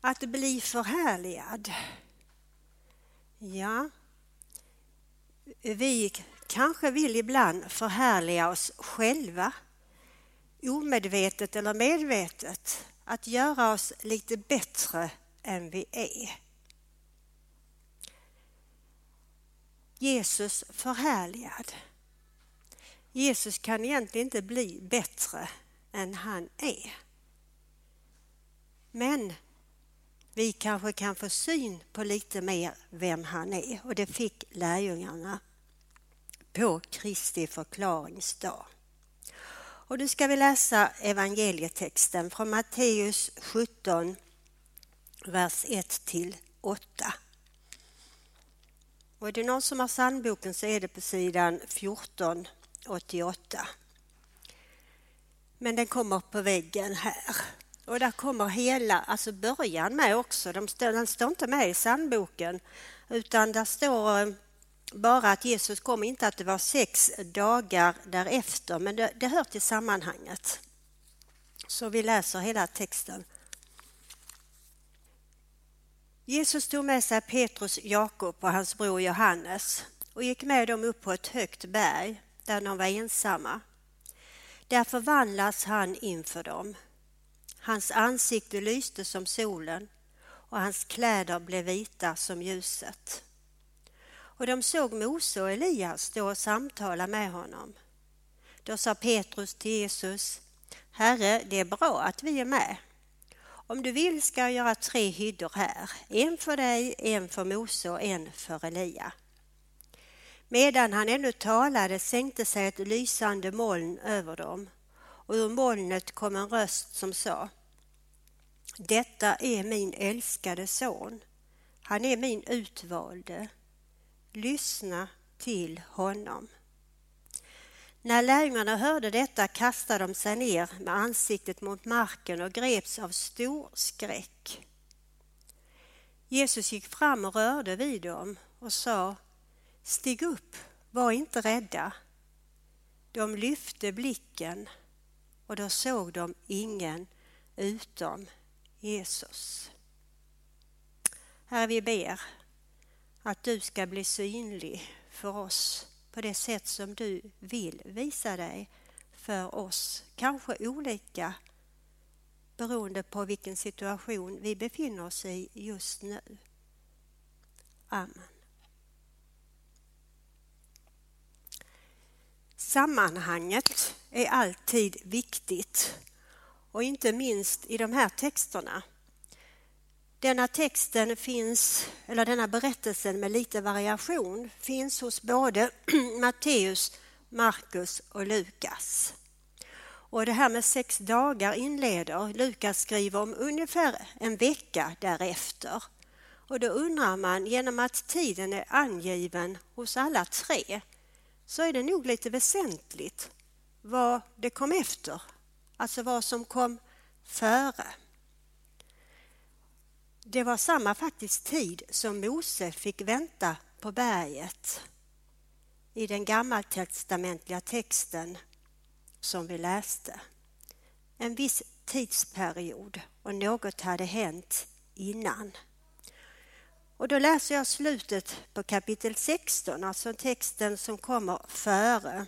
Att bli förhärligad. Ja, vi kanske vill ibland förhärliga oss själva, omedvetet eller medvetet, att göra oss lite bättre än vi är. Jesus förhärligad. Jesus kan egentligen inte bli bättre än han är. Men vi kanske kan få syn på lite mer vem han är och det fick lärjungarna på Kristi förklaringsdag. Och nu ska vi läsa evangelietexten från Matteus 17, vers 1 till 8. Och är det någon som har sandboken så är det på sidan 1488. Men den kommer på väggen här. Och där kommer hela, alltså början med också. De står, den står inte med i sandboken utan där står eh, bara att Jesus kom, inte att det var sex dagar därefter, men det, det hör till sammanhanget. Så vi läser hela texten. Jesus tog med sig Petrus, Jakob och hans bror Johannes och gick med dem upp på ett högt berg där de var ensamma. Där förvandlas han inför dem. Hans ansikte lyste som solen och hans kläder blev vita som ljuset. Och de såg Mose och Elias stå och samtala med honom. Då sa Petrus till Jesus, Herre, det är bra att vi är med. Om du vill ska jag göra tre hyddor här, en för dig, en för Mose och en för Elia. Medan han ännu talade sänkte sig ett lysande moln över dem och ur molnet kom en röst som sa detta är min älskade son. Han är min utvalde. Lyssna till honom. När lärjungarna hörde detta kastade de sig ner med ansiktet mot marken och greps av stor skräck. Jesus gick fram och rörde vid dem och sa Stig upp, var inte rädda. De lyfte blicken och då såg de ingen utom Jesus. Herre, vi ber att du ska bli synlig för oss på det sätt som du vill visa dig för oss. Kanske olika beroende på vilken situation vi befinner oss i just nu. Amen. Sammanhanget är alltid viktigt och inte minst i de här texterna denna texten finns, eller denna berättelsen med lite variation, finns hos både Matteus, Markus och Lukas. Och det här med sex dagar inleder, Lukas skriver om ungefär en vecka därefter. Och då undrar man, genom att tiden är angiven hos alla tre, så är det nog lite väsentligt vad det kom efter, alltså vad som kom före. Det var samma faktiskt tid som Mose fick vänta på berget i den gammaltestamentliga texten som vi läste. En viss tidsperiod och något hade hänt innan. Och då läser jag slutet på kapitel 16, alltså texten som kommer före.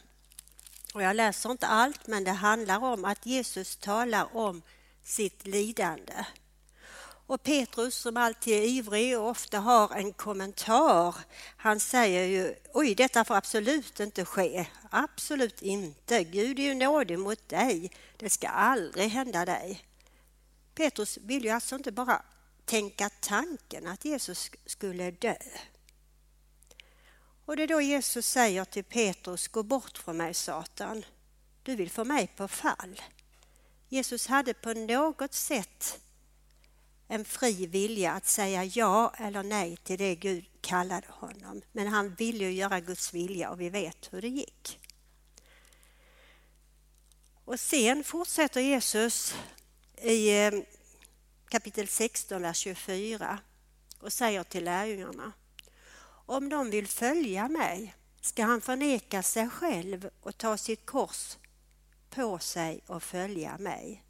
Och jag läser inte allt, men det handlar om att Jesus talar om sitt lidande. Och Petrus som alltid är ivrig och ofta har en kommentar, han säger ju oj detta får absolut inte ske, absolut inte, Gud är ju nådig mot dig, det ska aldrig hända dig. Petrus vill ju alltså inte bara tänka tanken att Jesus skulle dö. Och det är då Jesus säger till Petrus, gå bort från mig Satan, du vill få mig på fall. Jesus hade på något sätt en fri vilja att säga ja eller nej till det Gud kallade honom. Men han ville ju göra Guds vilja och vi vet hur det gick. Och sen fortsätter Jesus i eh, kapitel 16, vers 24 och säger till lärjungarna om de vill följa mig ska han förneka sig själv och ta sitt kors på sig och följa mig.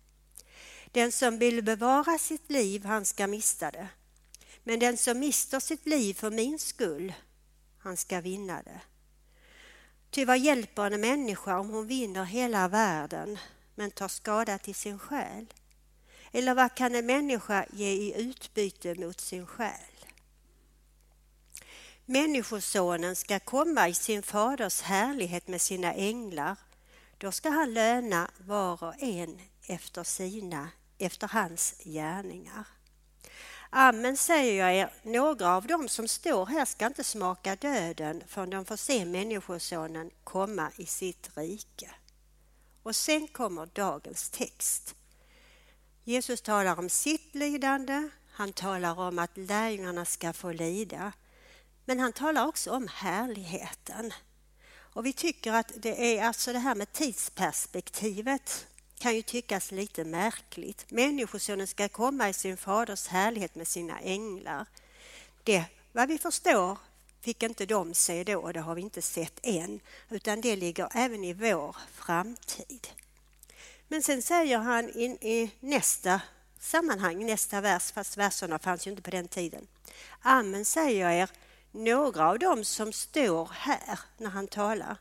Den som vill bevara sitt liv, han ska mista det. Men den som mister sitt liv för min skull, han ska vinna det. Ty vad hjälper en människa om hon vinner hela världen men tar skada till sin själ? Eller vad kan en människa ge i utbyte mot sin själ? Människosonen ska komma i sin faders härlighet med sina änglar. Då ska han löna var och en efter sina, efter hans gärningar. Amen säger jag er, några av dem som står här ska inte smaka döden förrän de får se Människosonen komma i sitt rike. Och sen kommer dagens text. Jesus talar om sitt lidande, han talar om att lärjungarna ska få lida. Men han talar också om härligheten. Och vi tycker att det är alltså det här med tidsperspektivet kan ju tyckas lite märkligt. Människosonen ska komma i sin faders härlighet med sina änglar. Det, vad vi förstår, fick inte de se då och det har vi inte sett än, utan det ligger även i vår framtid. Men sen säger han in i nästa sammanhang, nästa vers, fast verserna fanns ju inte på den tiden. Amen säger jag er, några av dem som står här när han talar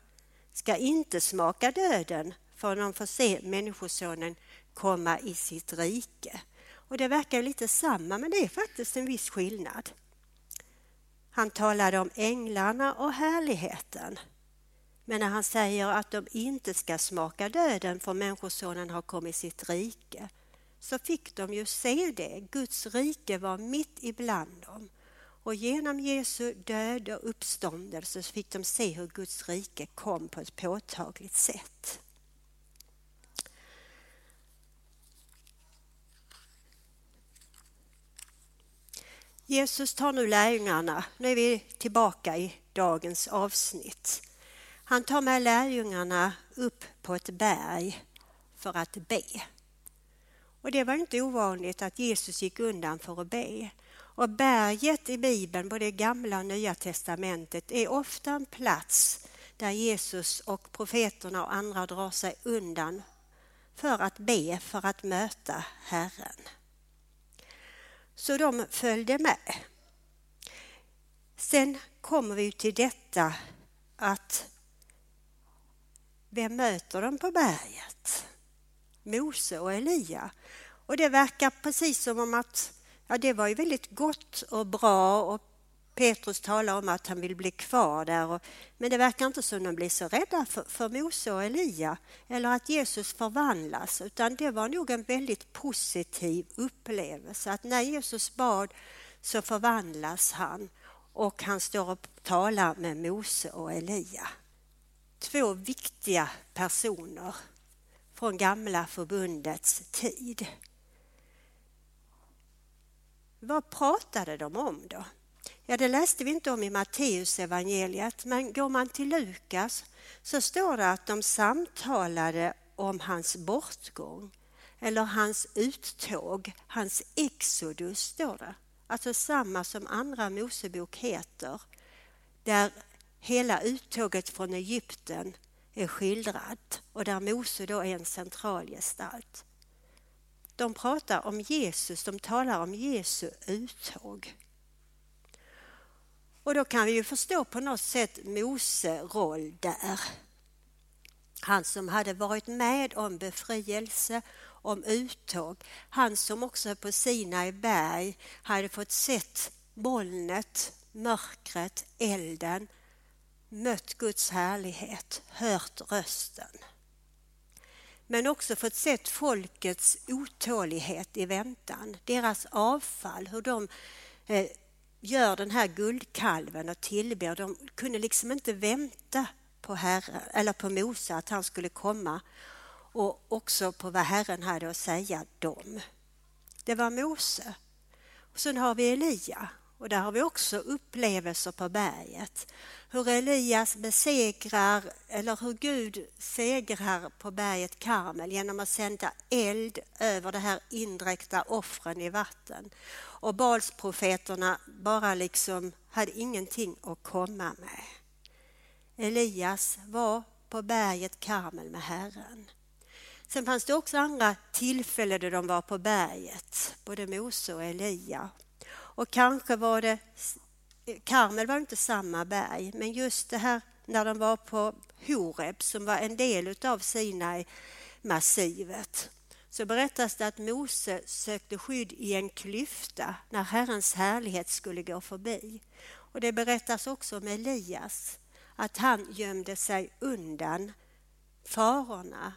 ska inte smaka döden förrän de får se Människosonen komma i sitt rike. Och det verkar lite samma, men det är faktiskt en viss skillnad. Han talade om änglarna och härligheten. Men när han säger att de inte ska smaka döden för Människosonen har kommit i sitt rike så fick de ju se det. Guds rike var mitt ibland dem. Och genom Jesu död och uppståndelse fick de se hur Guds rike kom på ett påtagligt sätt. Jesus tar nu lärjungarna, nu är vi tillbaka i dagens avsnitt. Han tar med lärjungarna upp på ett berg för att be. Och det var inte ovanligt att Jesus gick undan för att be. Och berget i Bibeln, både gamla och nya testamentet, är ofta en plats där Jesus och profeterna och andra drar sig undan för att be, för att möta Herren. Så de följde med. Sen kommer vi till detta att vem möter dem på berget? Mose och Elia. Och det verkar precis som om att ja, det var ju väldigt gott och bra och Petrus talar om att han vill bli kvar där. Och, men det verkar inte som de blir så rädda för, för Mose och Elia eller att Jesus förvandlas utan det var nog en väldigt positiv upplevelse att när Jesus bad så förvandlas han och han står och talar med Mose och Elia. Två viktiga personer från gamla förbundets tid. Vad pratade de om då? Ja, det läste vi inte om i Matteus evangeliet, men går man till Lukas så står det att de samtalade om hans bortgång eller hans uttåg, hans exodus står det. Alltså samma som andra Mosebok heter, där hela uttåget från Egypten är skildrat och där Mose då är en central gestalt. De pratar om Jesus, de talar om Jesu uttåg. Och då kan vi ju förstå på något sätt Mose roll där. Han som hade varit med om befrielse, om uttåg. Han som också på Sinai berg hade fått sett molnet, mörkret, elden, mött Guds härlighet, hört rösten. Men också fått sett folkets otålighet i väntan, deras avfall, hur de eh, gör den här guldkalven och tillber. De kunde liksom inte vänta på, herre, eller på Mose att han skulle komma och också på vad Herren hade att säga dem. Det var Mose. Och sen har vi Elia och där har vi också upplevelser på berget. Hur Elias besegrar, eller hur Gud segrar på berget Karmel genom att sända eld över de här indräkta offren i vatten. Och Balsprofeterna bara liksom hade ingenting att komma med. Elias var på berget Karmel med Herren. Sen fanns det också andra tillfällen då de var på berget, både Mose och Elia. Och kanske var det, Karmel var inte samma berg, men just det här när de var på Horeb som var en del av Sinai-massivet så berättas det att Mose sökte skydd i en klyfta när Herrens härlighet skulle gå förbi. Och det berättas också om Elias, att han gömde sig undan farorna,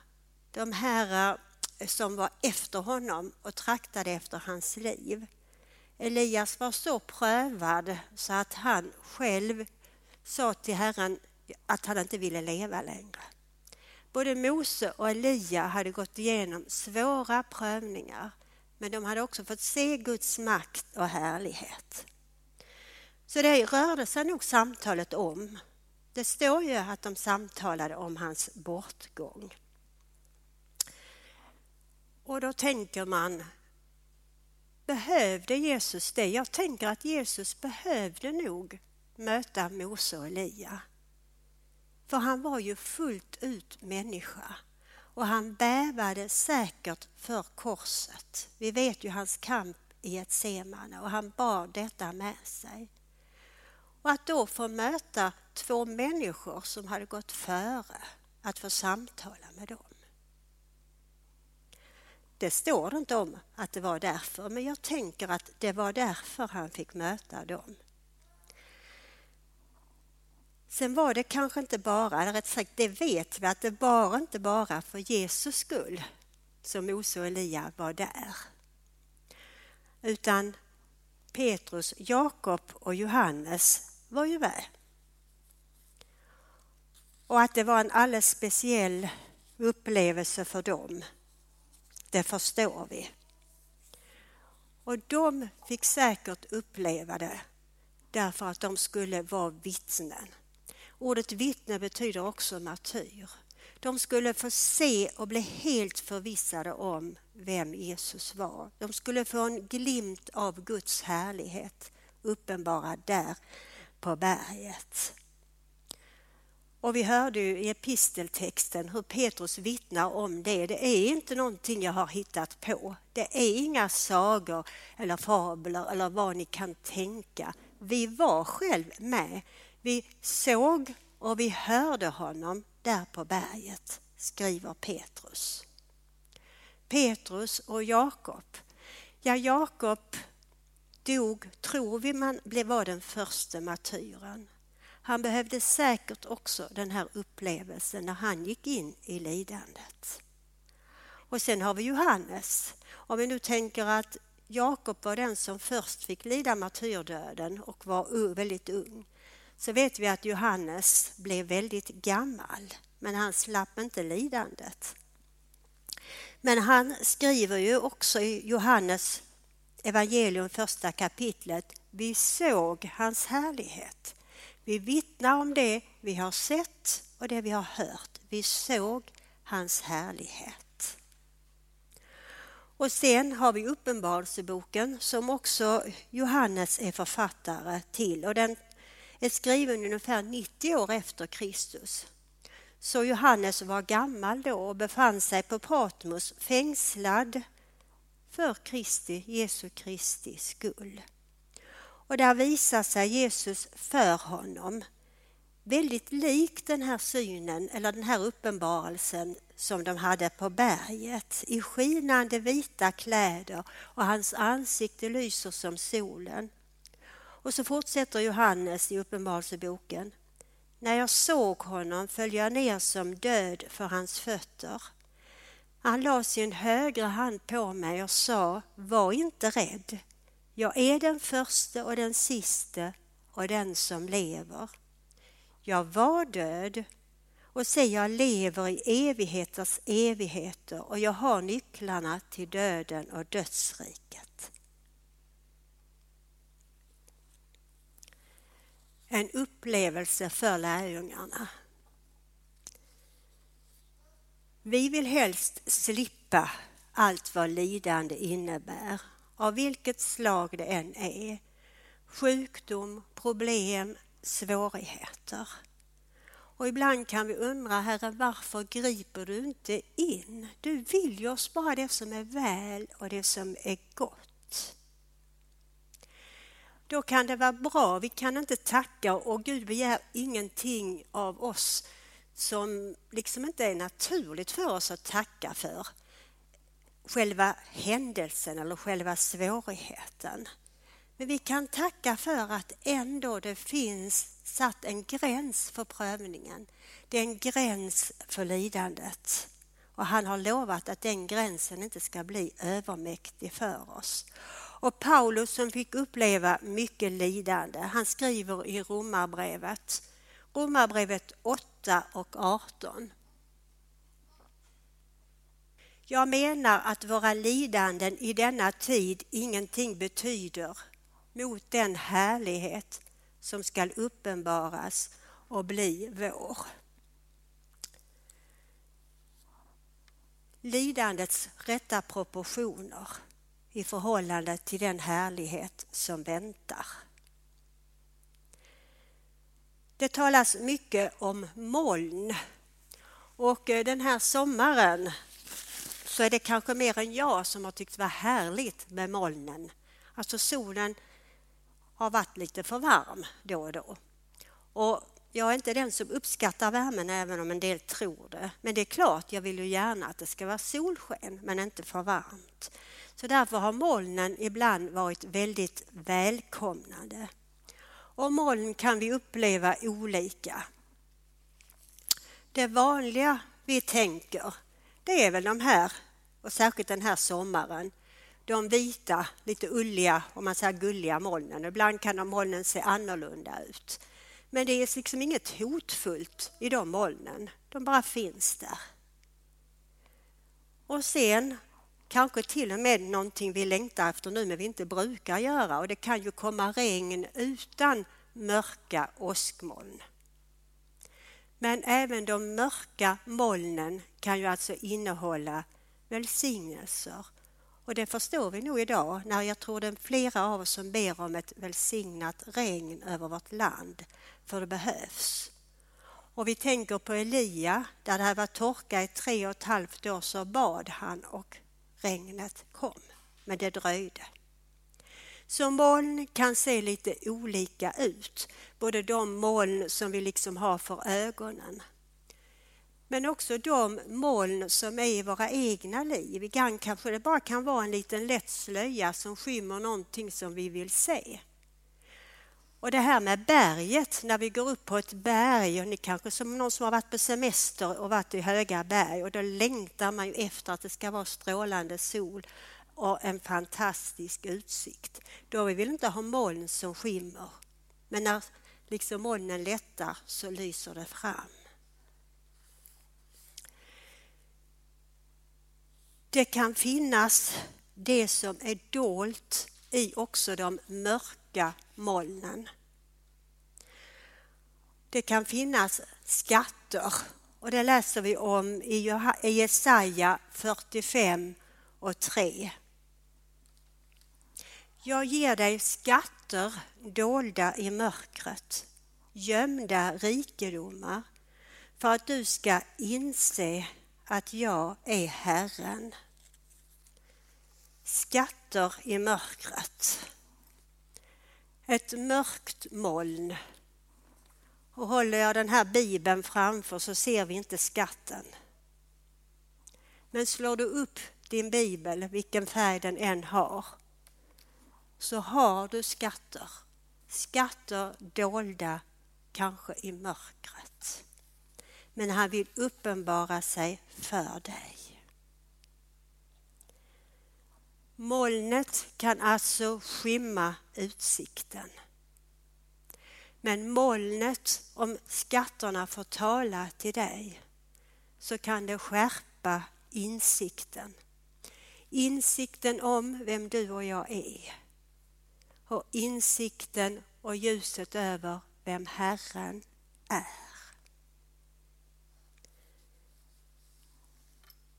de här eh, som var efter honom och traktade efter hans liv. Elias var så prövad så att han själv sa till Herren att han inte ville leva längre. Både Mose och Elia hade gått igenom svåra prövningar men de hade också fått se Guds makt och härlighet. Så det rörde sig nog samtalet om. Det står ju att de samtalade om hans bortgång. Och då tänker man, behövde Jesus det? Jag tänker att Jesus behövde nog möta Mose och Elia. För han var ju fullt ut människa och han bävade säkert för korset. Vi vet ju hans kamp i ett semane och han bar detta med sig. Och att då få möta två människor som hade gått före, att få samtala med dem. Det står det inte om att det var därför, men jag tänker att det var därför han fick möta dem. Sen var det kanske inte bara, eller rätt sagt det vet vi, att det var inte bara för Jesus skull som Mose och Elia var där. Utan Petrus, Jakob och Johannes var ju med. Och att det var en alldeles speciell upplevelse för dem, det förstår vi. Och de fick säkert uppleva det därför att de skulle vara vittnen. Ordet vittne betyder också martyr. De skulle få se och bli helt förvissade om vem Jesus var. De skulle få en glimt av Guds härlighet uppenbara där på berget. Och vi hörde ju i episteltexten hur Petrus vittnar om det. Det är inte någonting jag har hittat på. Det är inga sagor eller fabler eller vad ni kan tänka. Vi var själv med. Vi såg och vi hörde honom där på berget, skriver Petrus. Petrus och Jakob. Ja, Jakob dog, tror vi man var den första martyren. Han behövde säkert också den här upplevelsen när han gick in i lidandet. Och sen har vi Johannes. Om vi nu tänker att Jakob var den som först fick lida martyrdöden och var väldigt ung så vet vi att Johannes blev väldigt gammal, men han slapp inte lidandet. Men han skriver ju också i Johannes evangelium första kapitlet, vi såg hans härlighet. Vi vittnar om det vi har sett och det vi har hört. Vi såg hans härlighet. Och sen har vi Uppenbarelseboken som också Johannes är författare till och den är skriven ungefär 90 år efter Kristus. Så Johannes var gammal då och befann sig på Patmos fängslad för Kristi, Jesu Kristi skull. Och där visar sig Jesus för honom väldigt lik den här synen eller den här uppenbarelsen som de hade på berget i skinande vita kläder och hans ansikte lyser som solen. Och så fortsätter Johannes i Uppenbarelseboken. När jag såg honom föll jag ner som död för hans fötter. Han la sin högra hand på mig och sa, var inte rädd. Jag är den första och den siste och den som lever. Jag var död och se jag lever i evigheters evigheter och jag har nycklarna till döden och dödsriket. en upplevelse för lärjungarna. Vi vill helst slippa allt vad lidande innebär, av vilket slag det än är. Sjukdom, problem, svårigheter. Och ibland kan vi undra, Herre, varför griper du inte in? Du vill ju oss bara det som är väl och det som är gott. Då kan det vara bra, vi kan inte tacka och Gud begär ingenting av oss som liksom inte är naturligt för oss att tacka för. Själva händelsen eller själva svårigheten. Men vi kan tacka för att ändå det finns satt en gräns för prövningen. Det är en gräns för lidandet. Och han har lovat att den gränsen inte ska bli övermäktig för oss. Och Paulus som fick uppleva mycket lidande, han skriver i Romarbrevet, Romarbrevet 8 och 18. Jag menar att våra lidanden i denna tid ingenting betyder mot den härlighet som skall uppenbaras och bli vår. Lidandets rätta proportioner i förhållande till den härlighet som väntar. Det talas mycket om moln och eh, den här sommaren så är det kanske mer än jag som har tyckt det var härligt med molnen. Alltså solen har varit lite för varm då och då. Och jag är inte den som uppskattar värmen även om en del tror det. Men det är klart, jag vill ju gärna att det ska vara solsken men inte för varmt. Så därför har molnen ibland varit väldigt välkomnande. Och moln kan vi uppleva olika. Det vanliga vi tänker, det är väl de här, och särskilt den här sommaren, de vita, lite ulliga om man säger gulliga molnen. Ibland kan de molnen se annorlunda ut. Men det är liksom inget hotfullt i de molnen. De bara finns där. Och sen kanske till och med någonting vi längtar efter nu men vi inte brukar göra och det kan ju komma regn utan mörka åskmoln. Men även de mörka molnen kan ju alltså innehålla välsignelser och det förstår vi nog idag när jag tror det är flera av oss som ber om ett välsignat regn över vårt land. För det behövs. Och vi tänker på Elia, där det var torka i tre och ett halvt år så bad han och regnet kom. Men det dröjde. Så moln kan se lite olika ut. Både de moln som vi liksom har för ögonen men också de moln som är i våra egna liv. Ibland kanske det bara kan vara en liten lätt slöja som skymmer någonting som vi vill se. Och det här med berget, när vi går upp på ett berg och ni kanske som någon som har varit på semester och varit i höga berg och då längtar man ju efter att det ska vara strålande sol och en fantastisk utsikt. Då vill vi inte ha moln som skimmer. Men när liksom molnen lättar så lyser det fram. Det kan finnas det som är dolt i också de mörka molnen. Det kan finnas skatter och det läser vi om i Jesaja 45 och 3. Jag ger dig skatter dolda i mörkret, gömda rikedomar för att du ska inse att jag är Herren. Skatter i mörkret. Ett mörkt moln. Och håller jag den här bibeln framför så ser vi inte skatten. Men slår du upp din bibel, vilken färg den än har, så har du skatter. Skatter dolda kanske i mörkret men han vill uppenbara sig för dig. Molnet kan alltså skymma utsikten. Men molnet, om skatterna får tala till dig, så kan det skärpa insikten. Insikten om vem du och jag är. Och insikten och ljuset över vem Herren är.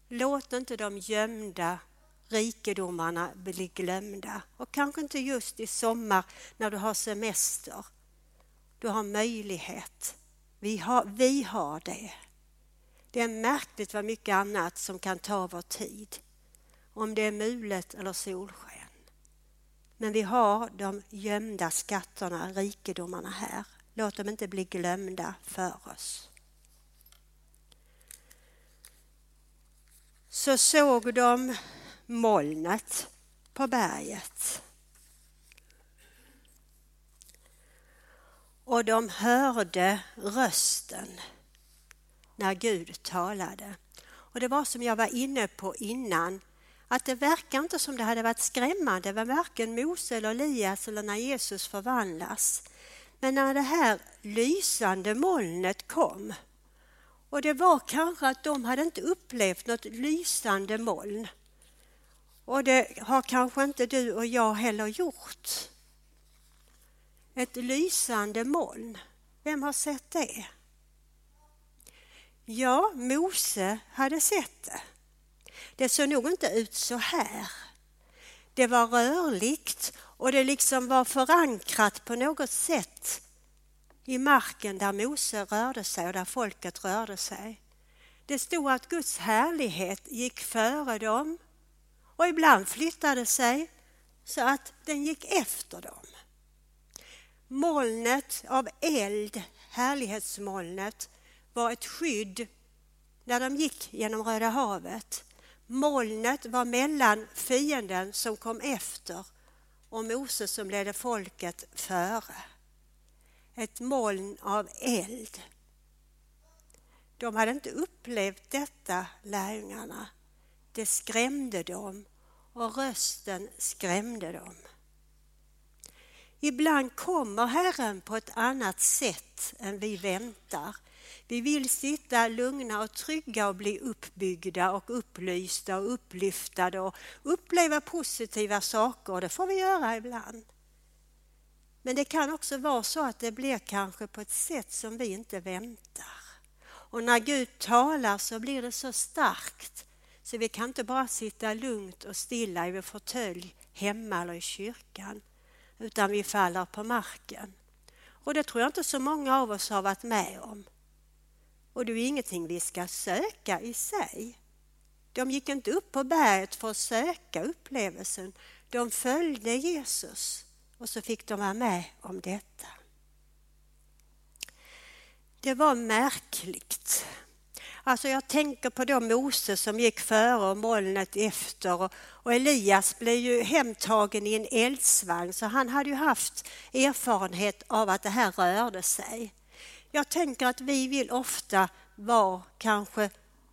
Låt inte de gömda rikedomarna bli glömda. Och kanske inte just i sommar när du har semester. Du har möjlighet. Vi har, vi har det. Det är märkligt vad mycket annat som kan ta vår tid. Om det är mulet eller solsken. Men vi har de gömda skatterna, rikedomarna här. Låt dem inte bli glömda för oss. Så såg de molnet på berget. Och de hörde rösten när Gud talade. Och det var som jag var inne på innan, att det verkar inte som det hade varit skrämmande med varken Mose eller Elias eller när Jesus förvandlas. Men när det här lysande molnet kom och det var kanske att de hade inte upplevt något lysande moln. Och det har kanske inte du och jag heller gjort. Ett lysande moln. Vem har sett det? Ja, Mose hade sett det. Det såg nog inte ut så här. Det var rörligt och det liksom var förankrat på något sätt i marken där Mose rörde sig och där folket rörde sig. Det stod att Guds härlighet gick före dem och ibland flyttade sig så att den gick efter dem. Molnet av eld, härlighetsmolnet, var ett skydd när de gick genom Röda havet. Molnet var mellan fienden som kom efter och Moses som ledde folket före. Ett moln av eld. De hade inte upplevt detta, lärjungarna. Det skrämde dem och rösten skrämde dem. Ibland kommer Herren på ett annat sätt än vi väntar. Vi vill sitta lugna och trygga och bli uppbyggda och upplysta och upplyftade och uppleva positiva saker. Det får vi göra ibland. Men det kan också vara så att det blir kanske på ett sätt som vi inte väntar. Och när Gud talar så blir det så starkt så vi kan inte bara sitta lugnt och stilla i vår fåtölj hemma eller i kyrkan utan vi faller på marken. Och det tror jag inte så många av oss har varit med om. Och det är ingenting vi ska söka i sig. De gick inte upp på berget för att söka upplevelsen. De följde Jesus och så fick de vara med om detta. Det var märkligt. Alltså jag tänker på då Mose som gick före och molnet efter och, Elias blev ju hemtagen i en eldsvagn så han hade ju haft erfarenhet av att det här rörde sig. Jag tänker att vi vill ofta vara kanske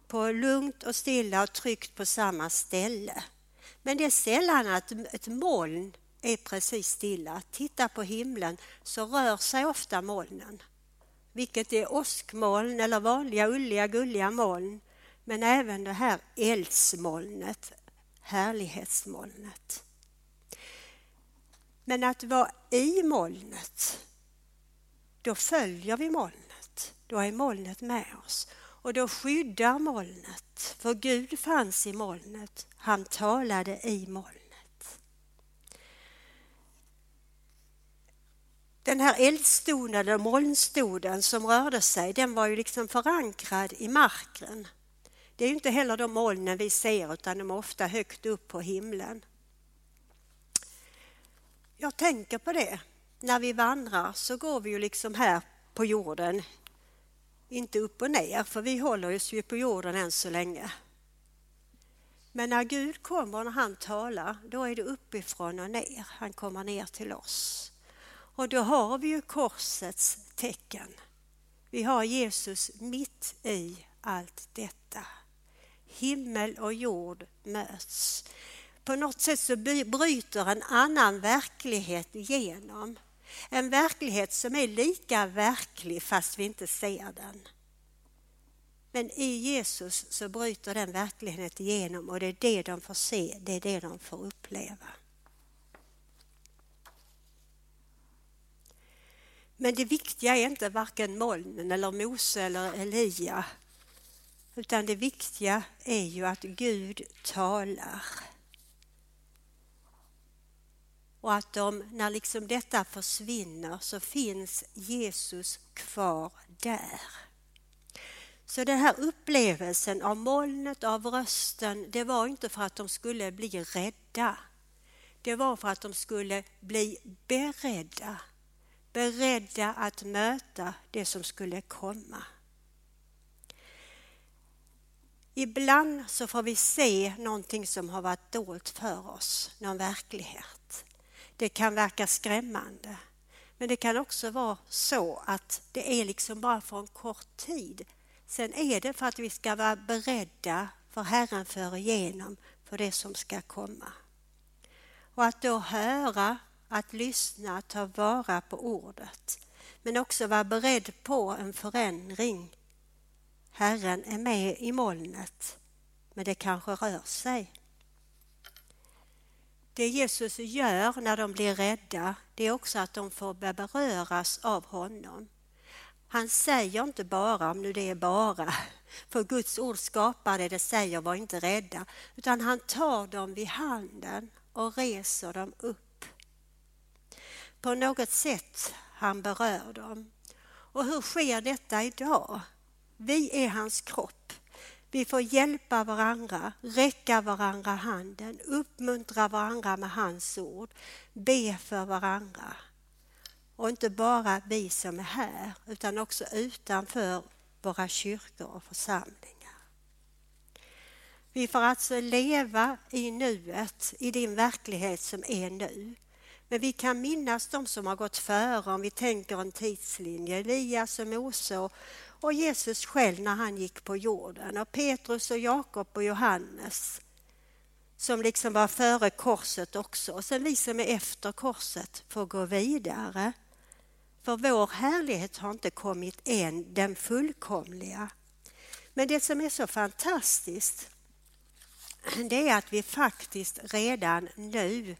på lugnt och stilla och tryggt på samma ställe. Men det är sällan att ett moln är precis stilla. Titta på himlen så rör sig ofta molnen. Vilket är åskmoln eller vanliga ulliga gulliga moln. Men även det här eldsmolnet, härlighetsmolnet. Men att vara i molnet, då följer vi molnet. Då är molnet med oss. Och då skyddar molnet, för Gud fanns i molnet. Han talade i molnet. Den här eldstoden eller molnstoden som rörde sig, den var ju liksom förankrad i marken. Det är ju inte heller de molnen vi ser utan de är ofta högt upp på himlen. Jag tänker på det. När vi vandrar så går vi ju liksom här på jorden. Inte upp och ner, för vi håller oss ju på jorden än så länge. Men när Gud kommer, och han talar, då är det uppifrån och ner. Han kommer ner till oss. Och då har vi ju korsets tecken. Vi har Jesus mitt i allt detta. Himmel och jord möts. På något sätt så bryter en annan verklighet igenom. En verklighet som är lika verklig fast vi inte ser den. Men i Jesus så bryter den verkligheten igenom och det är det de får se, det är det de får uppleva. Men det viktiga är inte varken molnen eller Mose eller Elia. Utan det viktiga är ju att Gud talar och att de, när liksom detta försvinner så finns Jesus kvar där. Så den här upplevelsen av molnet, av rösten, det var inte för att de skulle bli rädda. Det var för att de skulle bli beredda. Beredda att möta det som skulle komma. Ibland så får vi se någonting som har varit dolt för oss, någon verklighet. Det kan verka skrämmande. Men det kan också vara så att det är liksom bara för en kort tid. Sen är det för att vi ska vara beredda för Herren för igenom för det som ska komma. Och att då höra, att lyssna, att ta vara på ordet. Men också vara beredd på en förändring. Herren är med i molnet, men det kanske rör sig. Det Jesus gör när de blir rädda, det är också att de får beröras av honom. Han säger inte bara, om nu det är bara, för Guds ord skapar det, det säger var inte rädda, utan han tar dem vid handen och reser dem upp. På något sätt han berör dem. Och hur sker detta idag? Vi är hans kropp. Vi får hjälpa varandra, räcka varandra handen, uppmuntra varandra med hans ord, be för varandra. Och inte bara vi som är här utan också utanför våra kyrkor och församlingar. Vi får alltså leva i nuet, i din verklighet som är nu. Men vi kan minnas de som har gått före om vi tänker en tidslinje. Elias och Mose och och Jesus själv när han gick på jorden och Petrus och Jakob och Johannes som liksom var före korset också. Och sen vi som är efter korset får gå vidare. För vår härlighet har inte kommit än, den fullkomliga. Men det som är så fantastiskt det är att vi faktiskt redan nu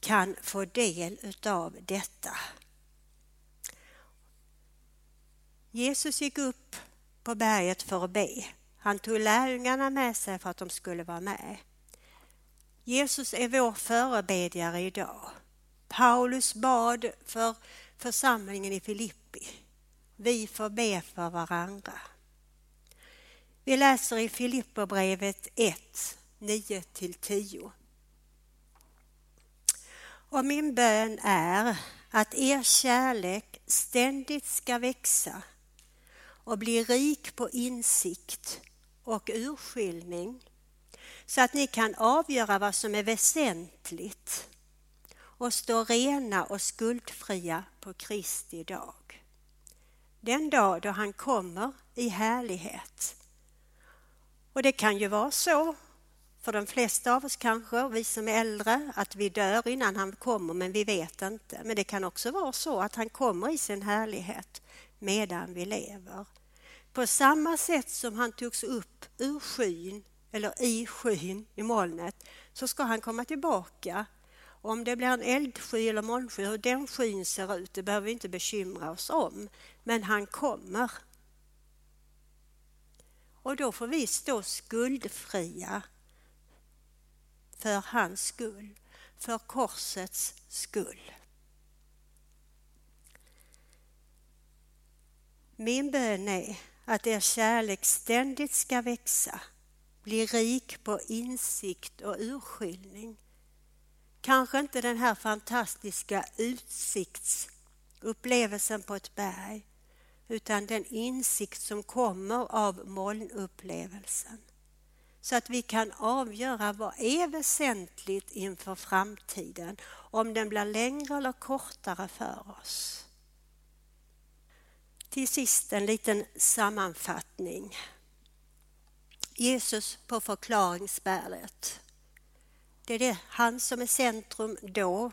kan få del utav detta. Jesus gick upp på berget för att be. Han tog lärjungarna med sig för att de skulle vara med. Jesus är vår förebedjare idag. Paulus bad för församlingen i Filippi. Vi får be för varandra. Vi läser i Filipperbrevet 1, 9-10. Och min bön är att er kärlek ständigt ska växa och bli rik på insikt och urskiljning så att ni kan avgöra vad som är väsentligt och stå rena och skuldfria på Kristi dag. Den dag då han kommer i härlighet och det kan ju vara så för de flesta av oss kanske, vi som är äldre, att vi dör innan han kommer men vi vet inte. Men det kan också vara så att han kommer i sin härlighet medan vi lever. På samma sätt som han togs upp ur skyn eller i skyn i molnet så ska han komma tillbaka. Om det blir en eldsky eller molnsky, hur den skyn ser ut, det behöver vi inte bekymra oss om. Men han kommer och då får vi stå skuldfria för hans skull, för korsets skull. Min bön är att er kärlek ständigt ska växa, bli rik på insikt och urskiljning. Kanske inte den här fantastiska utsiktsupplevelsen på ett berg, utan den insikt som kommer av molnupplevelsen. Så att vi kan avgöra vad är väsentligt inför framtiden, om den blir längre eller kortare för oss. Till sist en liten sammanfattning. Jesus på förklaringsberget. Det är det, han som är centrum då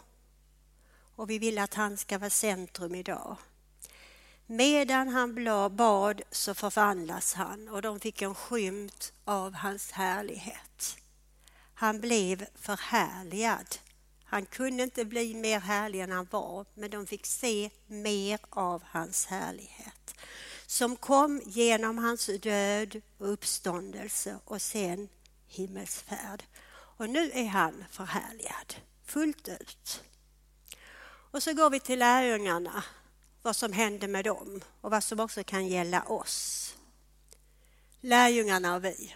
och vi vill att han ska vara centrum idag. Medan han bad så förvandlas han och de fick en skymt av hans härlighet. Han blev förhärligad. Han kunde inte bli mer härlig än han var, men de fick se mer av hans härlighet som kom genom hans död och uppståndelse och sen himmelsfärd. Och nu är han förhärligad fullt ut. Och så går vi till lärjungarna, vad som hände med dem och vad som också kan gälla oss. Lärjungarna och vi,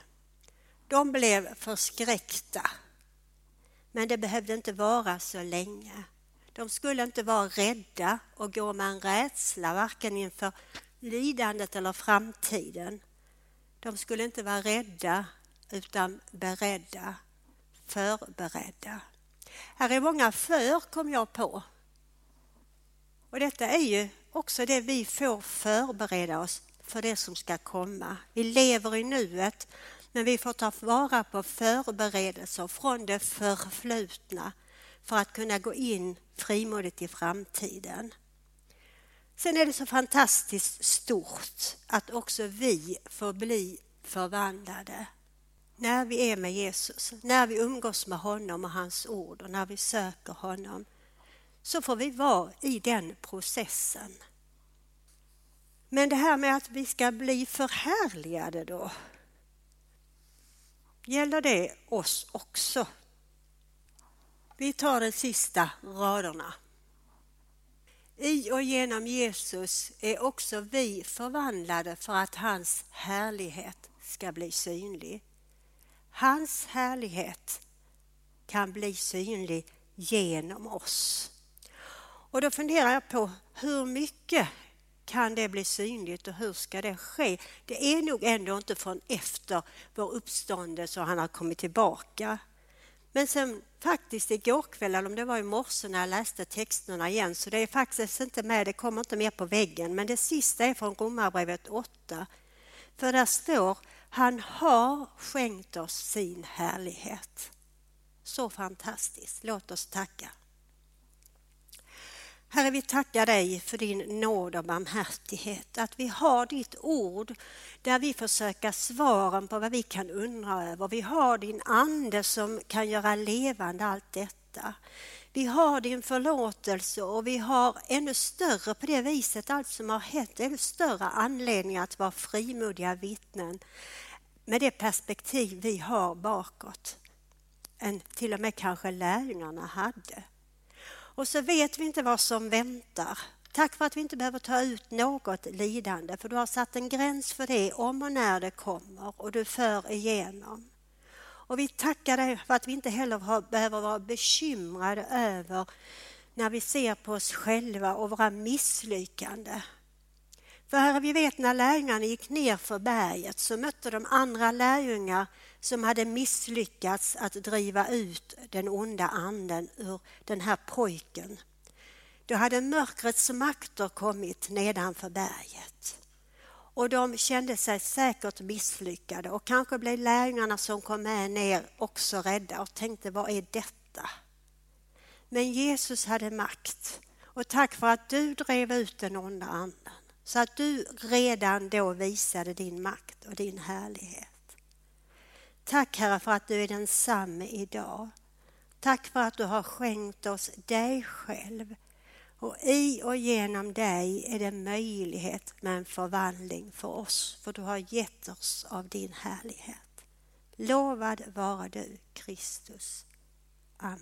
de blev förskräckta. Men det behövde inte vara så länge. De skulle inte vara rädda och gå med en rädsla varken inför lidandet eller framtiden. De skulle inte vara rädda utan beredda, förberedda. Här är många för kom jag på. Och detta är ju också det vi får förbereda oss för det som ska komma. Vi lever i nuet men vi får ta vara på förberedelser från det förflutna för att kunna gå in frimodigt i framtiden. Sen är det så fantastiskt stort att också vi får bli förvandlade. När vi är med Jesus, när vi umgås med honom och hans ord och när vi söker honom så får vi vara i den processen. Men det här med att vi ska bli förhärligade då? Gäller det oss också? Vi tar de sista raderna. I och genom Jesus är också vi förvandlade för att hans härlighet ska bli synlig. Hans härlighet kan bli synlig genom oss. Och då funderar jag på hur mycket kan det bli synligt och hur ska det ske? Det är nog ändå inte från efter vår uppståndelse och han har kommit tillbaka. Men sen faktiskt igår kväll, eller om det var i morse när jag läste texterna igen, så det är faktiskt inte med, det kommer inte med på väggen, men det sista är från Romarbrevet 8. För där står, han har skänkt oss sin härlighet. Så fantastiskt, låt oss tacka. Herre, vi tackar dig för din nåd och barmhärtighet. Att vi har ditt ord där vi får söka svaren på vad vi kan undra över. Vi har din ande som kan göra levande allt detta. Vi har din förlåtelse och vi har ännu större på det viset, allt som har hänt, ännu större anledning att vara frimodiga vittnen med det perspektiv vi har bakåt än till och med kanske lärjungarna hade. Och så vet vi inte vad som väntar. Tack för att vi inte behöver ta ut något lidande för du har satt en gräns för det om och när det kommer och du för igenom. Och vi tackar dig för att vi inte heller behöver vara bekymrade över när vi ser på oss själva och våra misslyckanden. För Herre, vi vet när lärjungarna gick ner för berget så mötte de andra lärjungar som hade misslyckats att driva ut den onda anden ur den här pojken. Då hade mörkrets makter kommit nedanför berget. Och de kände sig säkert misslyckade och kanske blev lärjungarna som kom med ner också rädda och tänkte vad är detta? Men Jesus hade makt och tack för att du drev ut den onda anden så att du redan då visade din makt och din härlighet. Tack Herre för att du är densamme idag. Tack för att du har skänkt oss dig själv. Och i och genom dig är det möjlighet med en förvandling för oss, för du har gett oss av din härlighet. Lovad vara du, Kristus. Amen.